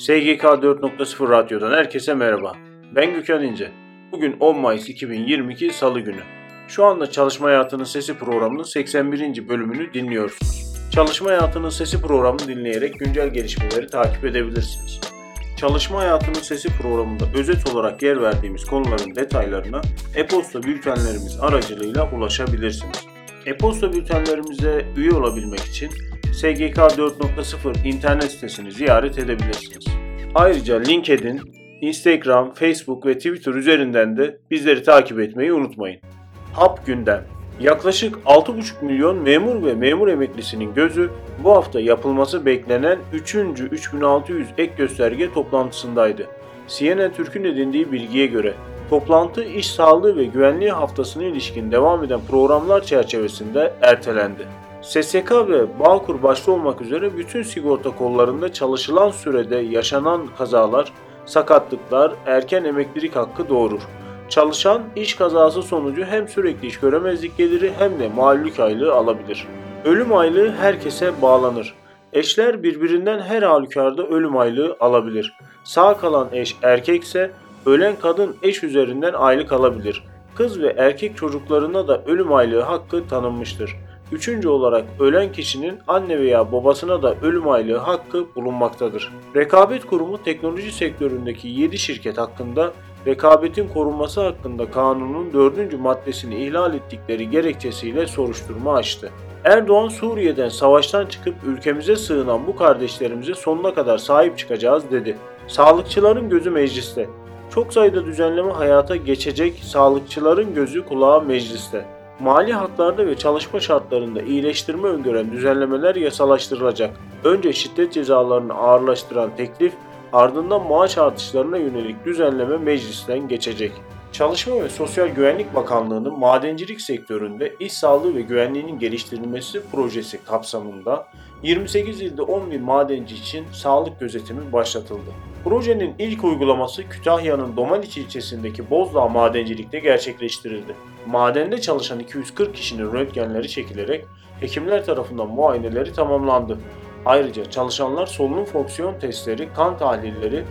SGK 4.0 Radyo'dan herkese merhaba. Ben Gökhan İnce. Bugün 10 Mayıs 2022 Salı günü. Şu anda Çalışma Hayatının Sesi programının 81. bölümünü dinliyorsunuz. Çalışma Hayatının Sesi programını dinleyerek güncel gelişmeleri takip edebilirsiniz. Çalışma Hayatının Sesi programında özet olarak yer verdiğimiz konuların detaylarına e-posta bültenlerimiz aracılığıyla ulaşabilirsiniz. E-posta bültenlerimize üye olabilmek için SGK 4.0 internet sitesini ziyaret edebilirsiniz. Ayrıca LinkedIn, Instagram, Facebook ve Twitter üzerinden de bizleri takip etmeyi unutmayın. Hap Gündem Yaklaşık 6,5 milyon memur ve memur emeklisinin gözü bu hafta yapılması beklenen 3. 3600 ek gösterge toplantısındaydı. CNN Türk'ün edindiği bilgiye göre toplantı iş sağlığı ve güvenliği haftasına ilişkin devam eden programlar çerçevesinde ertelendi. SSK ve Bağkur başta olmak üzere bütün sigorta kollarında çalışılan sürede yaşanan kazalar, sakatlıklar, erken emeklilik hakkı doğurur. Çalışan iş kazası sonucu hem sürekli iş göremezlik geliri hem de mağlullük aylığı alabilir. Ölüm aylığı herkese bağlanır. Eşler birbirinden her halükarda ölüm aylığı alabilir. Sağ kalan eş erkekse ölen kadın eş üzerinden aylık alabilir. Kız ve erkek çocuklarına da ölüm aylığı hakkı tanınmıştır. Üçüncü olarak ölen kişinin anne veya babasına da ölüm aylığı hakkı bulunmaktadır. Rekabet Kurumu teknoloji sektöründeki 7 şirket hakkında rekabetin korunması hakkında kanunun 4. maddesini ihlal ettikleri gerekçesiyle soruşturma açtı. Erdoğan Suriye'den savaştan çıkıp ülkemize sığınan bu kardeşlerimize sonuna kadar sahip çıkacağız dedi. Sağlıkçıların gözü mecliste. Çok sayıda düzenleme hayata geçecek, sağlıkçıların gözü kulağı mecliste. Mali haklarda ve çalışma şartlarında iyileştirme öngören düzenlemeler yasalaştırılacak. Önce şiddet cezalarını ağırlaştıran teklif, ardından maaş artışlarına yönelik düzenleme meclisten geçecek. Çalışma ve Sosyal Güvenlik Bakanlığı'nın madencilik sektöründe iş sağlığı ve güvenliğinin geliştirilmesi projesi kapsamında 28 ilde 10 bin madenci için sağlık gözetimi başlatıldı. Projenin ilk uygulaması Kütahya'nın Domaniç ilçesindeki Bozdağ madencilikte gerçekleştirildi. Madende çalışan 240 kişinin röntgenleri çekilerek hekimler tarafından muayeneleri tamamlandı. Ayrıca çalışanlar solunum fonksiyon testleri, kan tahlilleri,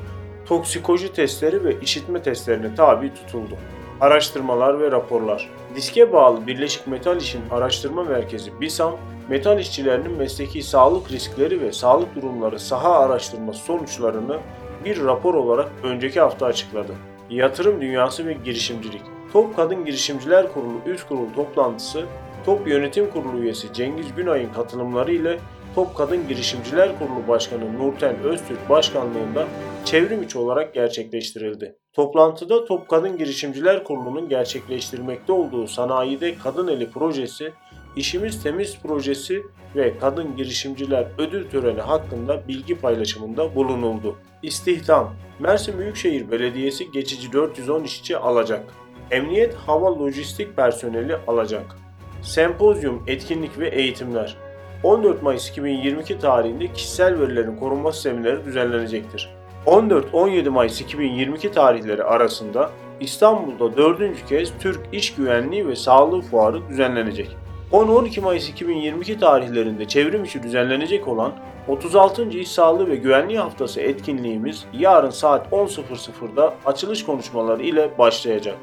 toksikoloji testleri ve işitme testlerine tabi tutuldu. Araştırmalar ve raporlar Diske bağlı Birleşik Metal İş'in Araştırma Merkezi BİSAM, metal işçilerinin mesleki sağlık riskleri ve sağlık durumları saha araştırması sonuçlarını bir rapor olarak önceki hafta açıkladı. Yatırım Dünyası ve Girişimcilik Top Kadın Girişimciler Kurulu Üst Kurul toplantısı Top Yönetim Kurulu üyesi Cengiz Günay'ın katılımları ile Top Kadın Girişimciler Kurulu Başkanı Nurten Öztürk başkanlığında çevrim içi olarak gerçekleştirildi. Toplantıda Top Kadın Girişimciler Kurulu'nun gerçekleştirmekte olduğu sanayide kadın eli projesi, İşimiz Temiz projesi ve Kadın Girişimciler Ödül Töreni hakkında bilgi paylaşımında bulunuldu. İstihdam Mersin Büyükşehir Belediyesi geçici 410 işçi alacak. Emniyet Hava Lojistik personeli alacak. Sempozyum, etkinlik ve eğitimler 14 Mayıs 2022 tarihinde kişisel verilerin korunması semineri düzenlenecektir. 14-17 Mayıs 2022 tarihleri arasında İstanbul'da dördüncü kez Türk İş Güvenliği ve Sağlığı Fuarı düzenlenecek. 10-12 Mayıs 2022 tarihlerinde çevrim içi düzenlenecek olan 36. İş Sağlığı ve Güvenliği Haftası etkinliğimiz yarın saat 10.00'da açılış konuşmaları ile başlayacak.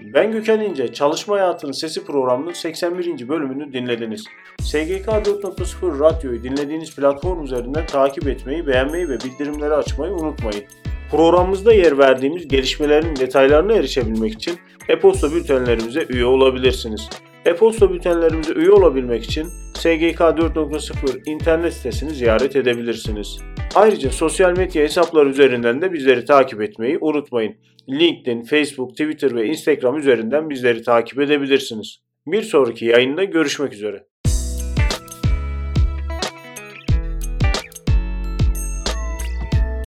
Ben Gökhan İnce, Çalışma Hayatının Sesi programının 81. bölümünü dinlediniz. SGK 4.0 Radyo'yu dinlediğiniz platform üzerinden takip etmeyi, beğenmeyi ve bildirimleri açmayı unutmayın. Programımızda yer verdiğimiz gelişmelerin detaylarına erişebilmek için e-posta bültenlerimize üye olabilirsiniz. E-posta bültenlerimize üye olabilmek için SGK 4.0 internet sitesini ziyaret edebilirsiniz. Ayrıca sosyal medya hesapları üzerinden de bizleri takip etmeyi unutmayın. LinkedIn, Facebook, Twitter ve Instagram üzerinden bizleri takip edebilirsiniz. Bir sonraki yayında görüşmek üzere.